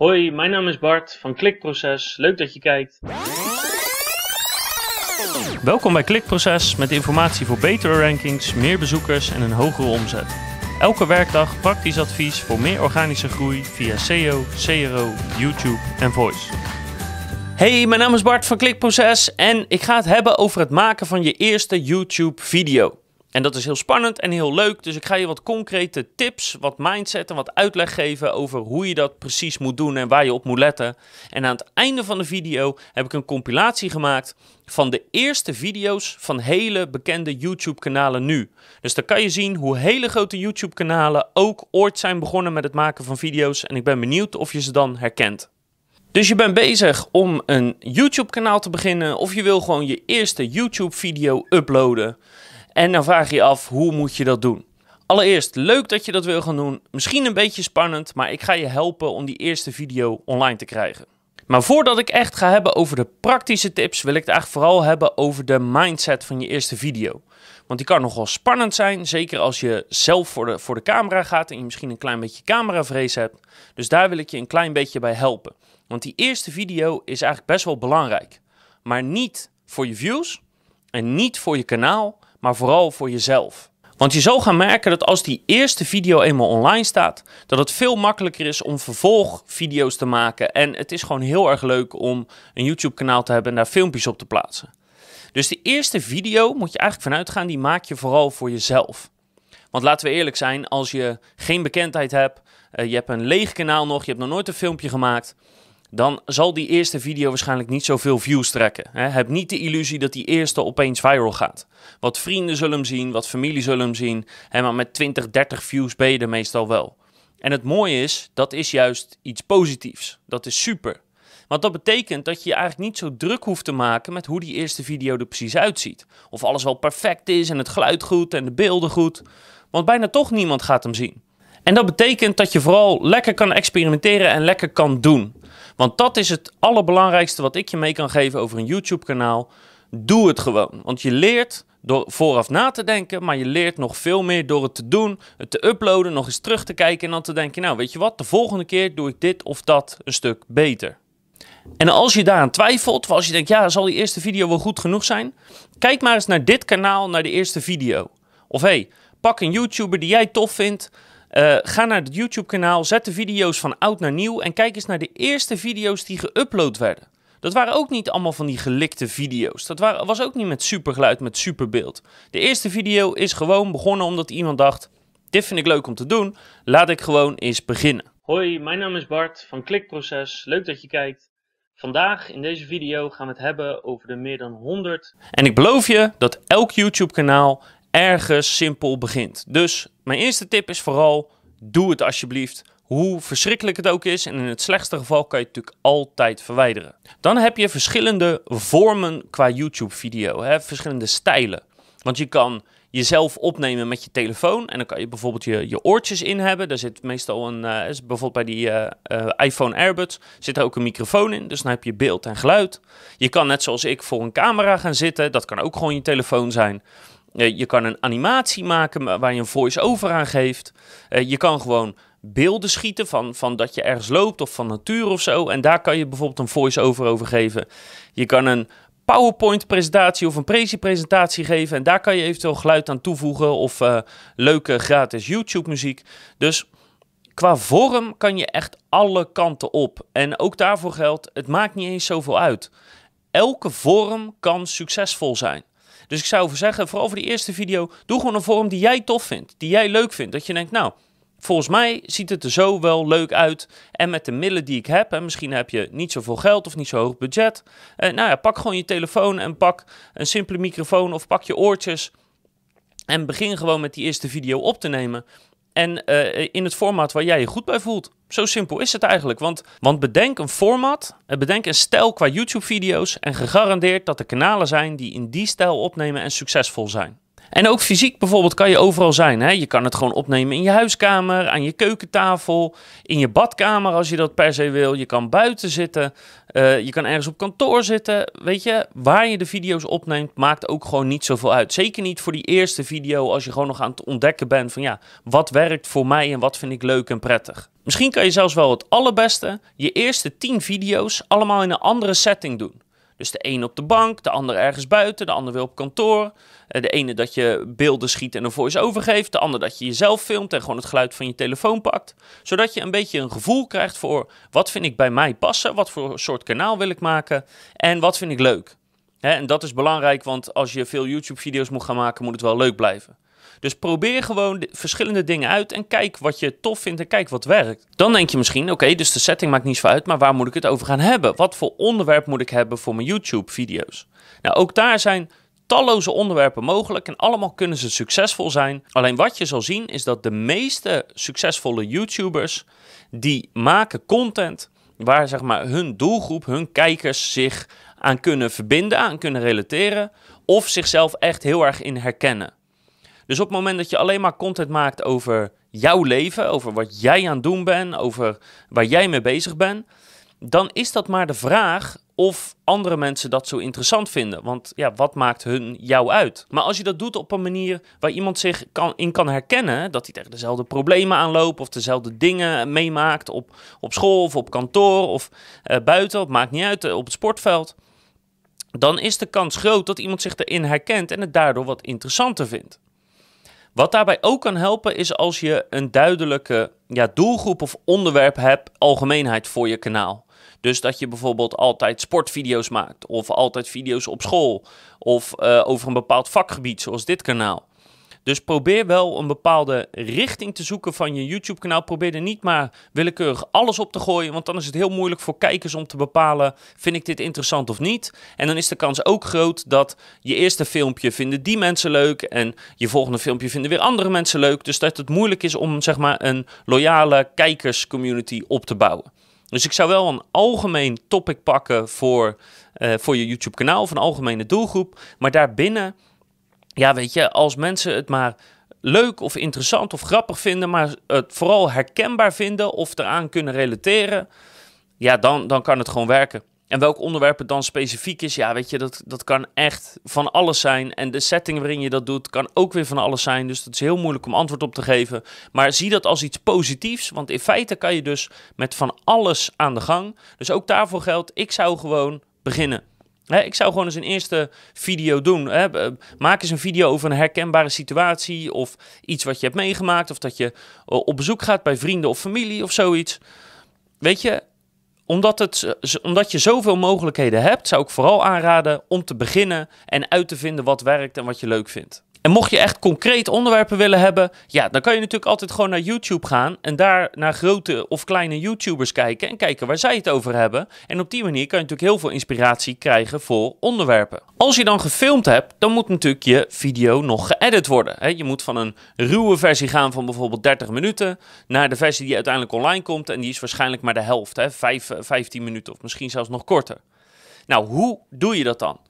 Hoi, mijn naam is Bart van Klikproces. Leuk dat je kijkt. Welkom bij Klikproces met informatie voor betere rankings, meer bezoekers en een hogere omzet. Elke werkdag praktisch advies voor meer organische groei via SEO, CRO, YouTube en Voice. Hey, mijn naam is Bart van Klikproces en ik ga het hebben over het maken van je eerste YouTube video. En dat is heel spannend en heel leuk. Dus ik ga je wat concrete tips, wat mindset en wat uitleg geven over hoe je dat precies moet doen en waar je op moet letten. En aan het einde van de video heb ik een compilatie gemaakt van de eerste video's van hele bekende YouTube-kanalen nu. Dus dan kan je zien hoe hele grote YouTube-kanalen ook ooit zijn begonnen met het maken van video's. En ik ben benieuwd of je ze dan herkent. Dus je bent bezig om een YouTube-kanaal te beginnen of je wil gewoon je eerste YouTube-video uploaden. En dan vraag je je af, hoe moet je dat doen? Allereerst, leuk dat je dat wil gaan doen. Misschien een beetje spannend, maar ik ga je helpen om die eerste video online te krijgen. Maar voordat ik echt ga hebben over de praktische tips, wil ik het eigenlijk vooral hebben over de mindset van je eerste video. Want die kan nogal spannend zijn, zeker als je zelf voor de, voor de camera gaat en je misschien een klein beetje cameravrees hebt. Dus daar wil ik je een klein beetje bij helpen. Want die eerste video is eigenlijk best wel belangrijk. Maar niet voor je views en niet voor je kanaal, maar vooral voor jezelf. Want je zal gaan merken dat als die eerste video eenmaal online staat, dat het veel makkelijker is om vervolgvideo's te maken. En het is gewoon heel erg leuk om een YouTube kanaal te hebben en daar filmpjes op te plaatsen. Dus de eerste video moet je eigenlijk vanuit gaan, die maak je vooral voor jezelf. Want laten we eerlijk zijn, als je geen bekendheid hebt, uh, je hebt een leeg kanaal nog, je hebt nog nooit een filmpje gemaakt, dan zal die eerste video waarschijnlijk niet zoveel views trekken. Hè? Heb niet de illusie dat die eerste opeens viral gaat. Wat vrienden zullen hem zien, wat familie zullen hem zien, hè? maar met 20, 30 views ben je er meestal wel. En het mooie is, dat is juist iets positiefs. Dat is super. Want dat betekent dat je je eigenlijk niet zo druk hoeft te maken met hoe die eerste video er precies uitziet. Of alles wel perfect is en het geluid goed en de beelden goed. Want bijna toch niemand gaat hem zien. En dat betekent dat je vooral lekker kan experimenteren en lekker kan doen. Want dat is het allerbelangrijkste wat ik je mee kan geven over een YouTube-kanaal. Doe het gewoon. Want je leert door vooraf na te denken, maar je leert nog veel meer door het te doen, het te uploaden, nog eens terug te kijken en dan te denken, nou weet je wat, de volgende keer doe ik dit of dat een stuk beter. En als je daaraan twijfelt, of als je denkt, ja, zal die eerste video wel goed genoeg zijn? Kijk maar eens naar dit kanaal, naar de eerste video. Of hey, pak een YouTuber die jij tof vindt, uh, ga naar het YouTube-kanaal, zet de video's van oud naar nieuw en kijk eens naar de eerste video's die geüpload werden. Dat waren ook niet allemaal van die gelikte video's. Dat waren, was ook niet met supergeluid, met superbeeld. De eerste video is gewoon begonnen omdat iemand dacht: dit vind ik leuk om te doen, laat ik gewoon eens beginnen. Hoi, mijn naam is Bart van Klikproces. Leuk dat je kijkt. Vandaag in deze video gaan we het hebben over de meer dan 100. En ik beloof je dat elk YouTube-kanaal ergens simpel begint. Dus mijn eerste tip is vooral: doe het alsjeblieft. Hoe verschrikkelijk het ook is, en in het slechtste geval kan je het natuurlijk altijd verwijderen. Dan heb je verschillende vormen qua YouTube-video, verschillende stijlen. Want je kan jezelf opnemen met je telefoon en dan kan je bijvoorbeeld je, je oortjes in hebben. Daar zit meestal een, uh, bijvoorbeeld bij die uh, uh, iPhone Airbuds zit er ook een microfoon in, dus dan heb je beeld en geluid. Je kan net zoals ik voor een camera gaan zitten, dat kan ook gewoon je telefoon zijn. Eh, je kan een animatie maken waar je een voice-over aan geeft. Eh, je kan gewoon beelden schieten van, van dat je ergens loopt of van natuur of zo. En daar kan je bijvoorbeeld een voice-over over geven. Je kan een PowerPoint-presentatie of een Prezi-presentatie geven. En daar kan je eventueel geluid aan toevoegen of uh, leuke gratis YouTube-muziek. Dus qua vorm kan je echt alle kanten op. En ook daarvoor geldt, het maakt niet eens zoveel uit. Elke vorm kan succesvol zijn. Dus ik zou zeggen, vooral voor die eerste video, doe gewoon een vorm die jij tof vindt, die jij leuk vindt. Dat je denkt, nou, volgens mij ziet het er zo wel leuk uit. En met de middelen die ik heb, en misschien heb je niet zoveel geld of niet zo hoog budget. Eh, nou ja, pak gewoon je telefoon en pak een simpele microfoon of pak je oortjes. En begin gewoon met die eerste video op te nemen. En uh, in het format waar jij je goed bij voelt. Zo simpel is het eigenlijk. Want, want bedenk een format, eh, bedenk een stijl qua YouTube-video's en gegarandeerd dat er kanalen zijn die in die stijl opnemen en succesvol zijn. En ook fysiek bijvoorbeeld kan je overal zijn. Hè? Je kan het gewoon opnemen in je huiskamer, aan je keukentafel, in je badkamer als je dat per se wil. Je kan buiten zitten, uh, je kan ergens op kantoor zitten. Weet je, waar je de video's opneemt maakt ook gewoon niet zoveel uit. Zeker niet voor die eerste video als je gewoon nog aan het ontdekken bent van ja, wat werkt voor mij en wat vind ik leuk en prettig. Misschien kan je zelfs wel het allerbeste je eerste 10 video's allemaal in een andere setting doen. Dus de een op de bank, de ander ergens buiten, de ander weer op kantoor. Eh, de ene dat je beelden schiet en een voice-over geeft. De ander dat je jezelf filmt en gewoon het geluid van je telefoon pakt. Zodat je een beetje een gevoel krijgt voor wat vind ik bij mij passen. Wat voor soort kanaal wil ik maken. En wat vind ik leuk. en dat is belangrijk, want als je veel YouTube-video's moet gaan maken, moet het wel leuk blijven. Dus probeer gewoon verschillende dingen uit en kijk wat je tof vindt en kijk wat werkt. Dan denk je misschien, oké, dus de setting maakt niet zo uit, maar waar moet ik het over gaan hebben? Wat voor onderwerp moet ik hebben voor mijn YouTube-video's? Nou, ook daar zijn talloze onderwerpen mogelijk en allemaal kunnen ze succesvol zijn. Alleen wat je zal zien is dat de meeste succesvolle YouTubers die maken content waar zeg maar hun doelgroep, hun kijkers zich aan kunnen verbinden, aan kunnen relateren of zichzelf echt heel erg in herkennen. Dus op het moment dat je alleen maar content maakt over jouw leven, over wat jij aan het doen bent, over waar jij mee bezig bent, dan is dat maar de vraag of andere mensen dat zo interessant vinden. Want ja, wat maakt hun jou uit? Maar als je dat doet op een manier waar iemand zich kan, in kan herkennen, dat hij tegen dezelfde problemen aanloopt of dezelfde dingen meemaakt op, op school of op kantoor of uh, buiten, het maakt niet uit, eh, op het sportveld. Dan is de kans groot dat iemand zich erin herkent en het daardoor wat interessanter vindt. Wat daarbij ook kan helpen is als je een duidelijke ja, doelgroep of onderwerp hebt, algemeenheid voor je kanaal. Dus dat je bijvoorbeeld altijd sportvideo's maakt, of altijd video's op school, of uh, over een bepaald vakgebied, zoals dit kanaal. Dus probeer wel een bepaalde richting te zoeken van je YouTube-kanaal. Probeer er niet maar willekeurig alles op te gooien, want dan is het heel moeilijk voor kijkers om te bepalen: vind ik dit interessant of niet? En dan is de kans ook groot dat je eerste filmpje vinden die mensen leuk en je volgende filmpje vinden weer andere mensen leuk. Dus dat het moeilijk is om zeg maar een loyale kijkerscommunity op te bouwen. Dus ik zou wel een algemeen topic pakken voor, uh, voor je YouTube-kanaal of een algemene doelgroep. Maar daarbinnen ja, weet je, als mensen het maar leuk of interessant of grappig vinden, maar het vooral herkenbaar vinden of eraan kunnen relateren, ja, dan, dan kan het gewoon werken. En welk onderwerp het dan specifiek is, ja, weet je, dat, dat kan echt van alles zijn. En de setting waarin je dat doet, kan ook weer van alles zijn. Dus het is heel moeilijk om antwoord op te geven. Maar zie dat als iets positiefs, want in feite kan je dus met van alles aan de gang. Dus ook daarvoor geldt, ik zou gewoon beginnen ik zou gewoon eens een eerste video doen. Maak eens een video over een herkenbare situatie of iets wat je hebt meegemaakt of dat je op bezoek gaat bij vrienden of familie of zoiets. Weet je, omdat, het, omdat je zoveel mogelijkheden hebt, zou ik vooral aanraden om te beginnen en uit te vinden wat werkt en wat je leuk vindt. En mocht je echt concreet onderwerpen willen hebben, ja, dan kan je natuurlijk altijd gewoon naar YouTube gaan en daar naar grote of kleine YouTubers kijken en kijken waar zij het over hebben. En op die manier kan je natuurlijk heel veel inspiratie krijgen voor onderwerpen. Als je dan gefilmd hebt, dan moet natuurlijk je video nog geëdit worden. Je moet van een ruwe versie gaan van bijvoorbeeld 30 minuten naar de versie die uiteindelijk online komt en die is waarschijnlijk maar de helft, hè? 5, 15 minuten of misschien zelfs nog korter. Nou, hoe doe je dat dan?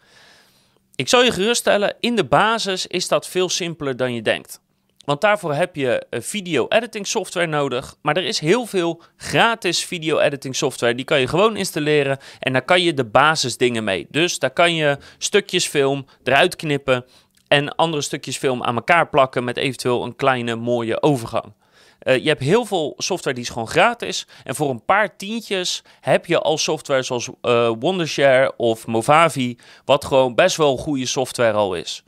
Ik zal je geruststellen, in de basis is dat veel simpeler dan je denkt. Want daarvoor heb je video editing software nodig. Maar er is heel veel gratis video editing software. Die kan je gewoon installeren en daar kan je de basisdingen mee. Dus daar kan je stukjes film eruit knippen en andere stukjes film aan elkaar plakken met eventueel een kleine mooie overgang. Uh, je hebt heel veel software die is gewoon gratis. En voor een paar tientjes heb je al software zoals uh, Wondershare of Movavi, wat gewoon best wel goede software al is.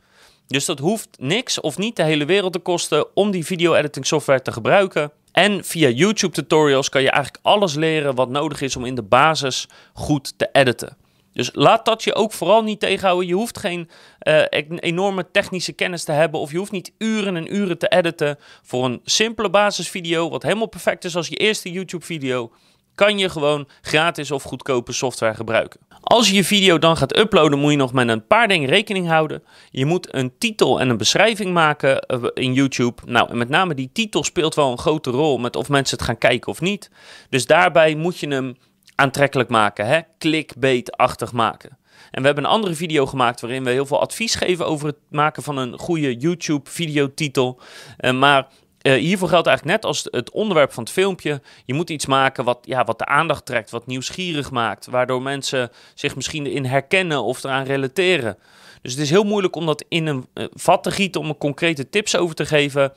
Dus dat hoeft niks of niet de hele wereld te kosten om die video editing software te gebruiken. En via YouTube tutorials kan je eigenlijk alles leren wat nodig is om in de basis goed te editen. Dus laat dat je ook vooral niet tegenhouden. Je hoeft geen uh, enorme technische kennis te hebben of je hoeft niet uren en uren te editen voor een simpele basisvideo wat helemaal perfect is als je eerste YouTube video. Kan je gewoon gratis of goedkope software gebruiken. Als je je video dan gaat uploaden, moet je nog met een paar dingen rekening houden. Je moet een titel en een beschrijving maken eh, in YouTube. Nou, en met name die titel speelt wel een grote rol met of mensen het gaan kijken of niet. Dus daarbij moet je hem aantrekkelijk maken, hè? clickbait-achtig maken. En we hebben een andere video gemaakt waarin we heel veel advies geven over het maken van een goede YouTube-videotitel. Uh, maar uh, hiervoor geldt eigenlijk net als het onderwerp van het filmpje. Je moet iets maken wat, ja, wat de aandacht trekt, wat nieuwsgierig maakt. Waardoor mensen zich misschien erin herkennen of eraan relateren. Dus het is heel moeilijk om dat in een uh, vat te gieten om er concrete tips over te geven.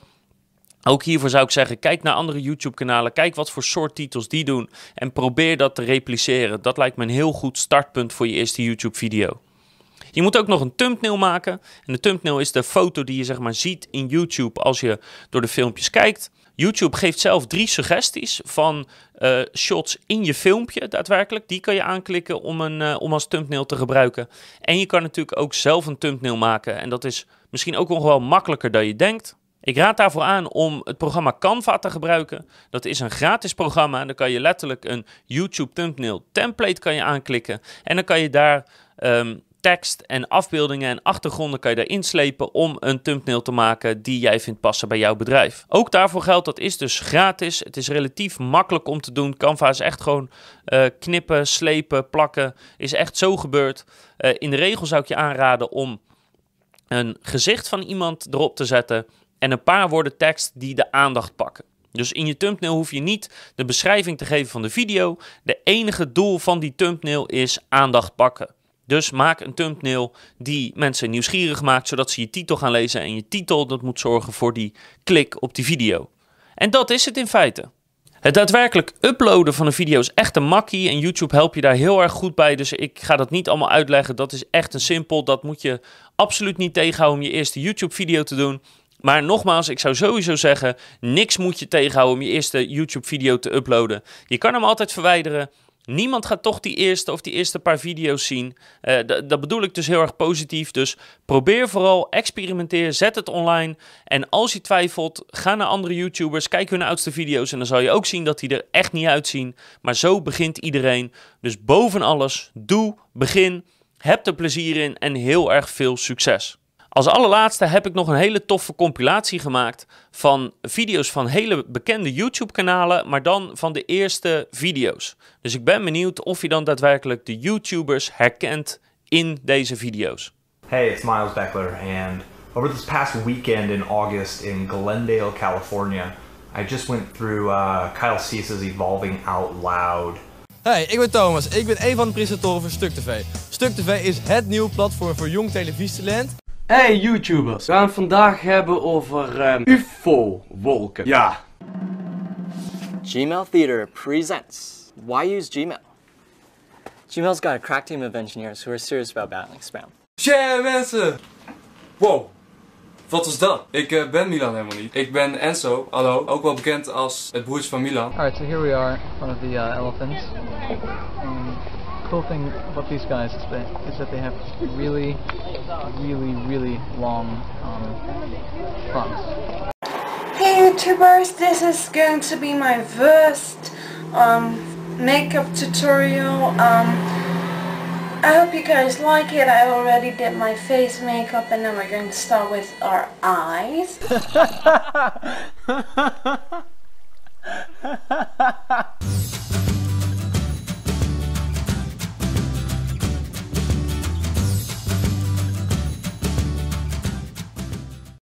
Ook hiervoor zou ik zeggen, kijk naar andere YouTube-kanalen, kijk wat voor soort titels die doen en probeer dat te repliceren. Dat lijkt me een heel goed startpunt voor je eerste YouTube-video. Je moet ook nog een thumbnail maken. En de thumbnail is de foto die je zeg maar ziet in YouTube als je door de filmpjes kijkt. YouTube geeft zelf drie suggesties van uh, shots in je filmpje daadwerkelijk. Die kan je aanklikken om, een, uh, om als thumbnail te gebruiken. En je kan natuurlijk ook zelf een thumbnail maken. En dat is misschien ook nog wel makkelijker dan je denkt. Ik raad daarvoor aan om het programma Canva te gebruiken. Dat is een gratis programma. Dan kan je letterlijk een YouTube thumbnail template kan je aanklikken. En dan kan je daar um, tekst en afbeeldingen en achtergronden kan je erin slepen om een thumbnail te maken die jij vindt passen bij jouw bedrijf. Ook daarvoor geldt, dat is dus gratis. Het is relatief makkelijk om te doen. Canva is echt gewoon uh, knippen, slepen, plakken. Is echt zo gebeurd. Uh, in de regel zou ik je aanraden om een gezicht van iemand erop te zetten en een paar woorden tekst die de aandacht pakken. Dus in je thumbnail hoef je niet de beschrijving te geven van de video. De enige doel van die thumbnail is aandacht pakken. Dus maak een thumbnail die mensen nieuwsgierig maakt, zodat ze je titel gaan lezen. En je titel, dat moet zorgen voor die klik op die video. En dat is het in feite. Het daadwerkelijk uploaden van een video is echt een makkie en YouTube helpt je daar heel erg goed bij. Dus ik ga dat niet allemaal uitleggen. Dat is echt een simpel. Dat moet je absoluut niet tegenhouden om je eerste YouTube video te doen. Maar nogmaals, ik zou sowieso zeggen, niks moet je tegenhouden om je eerste YouTube video te uploaden. Je kan hem altijd verwijderen. Niemand gaat toch die eerste of die eerste paar video's zien. Uh, dat bedoel ik dus heel erg positief. Dus probeer vooral, experimenteer, zet het online. En als je twijfelt, ga naar andere YouTubers, kijk hun oudste video's. En dan zal je ook zien dat die er echt niet uitzien. Maar zo begint iedereen. Dus boven alles, doe, begin, heb er plezier in en heel erg veel succes. Als allerlaatste heb ik nog een hele toffe compilatie gemaakt van video's van hele bekende YouTube-kanalen, maar dan van de eerste video's. Dus ik ben benieuwd of je dan daadwerkelijk de YouTubers herkent in deze video's. Hey, it's Miles Beckler and over this past weekend in August in Glendale, California, I just went through uh, Kyle Cease's Evolving Out Loud. Hey, ik ben Thomas. Ik ben een van de presentatoren van Stuk TV. Stuk TV is het nieuwe platform voor jong televisietalent Hey YouTubers, we gaan het vandaag hebben over um, UFO-wolken. Ja. Gmail Theater presents Why Use Gmail? Gmail's got a crack team of engineers who are serious about battling spam. Tja mensen! Wow, wat was dat? Ik uh, ben Milan helemaal niet. Ik ben Enzo, hallo, ook wel bekend als het broertje van Milan. Alright, so here we are in front of the uh, elephants. Um, cool thing about these guys is that, is that they have really, really, really long um, fronts. Hey YouTubers, this is going to be my first um, makeup tutorial. Um, I hope you guys like it. I already did my face makeup and then we're going to start with our eyes.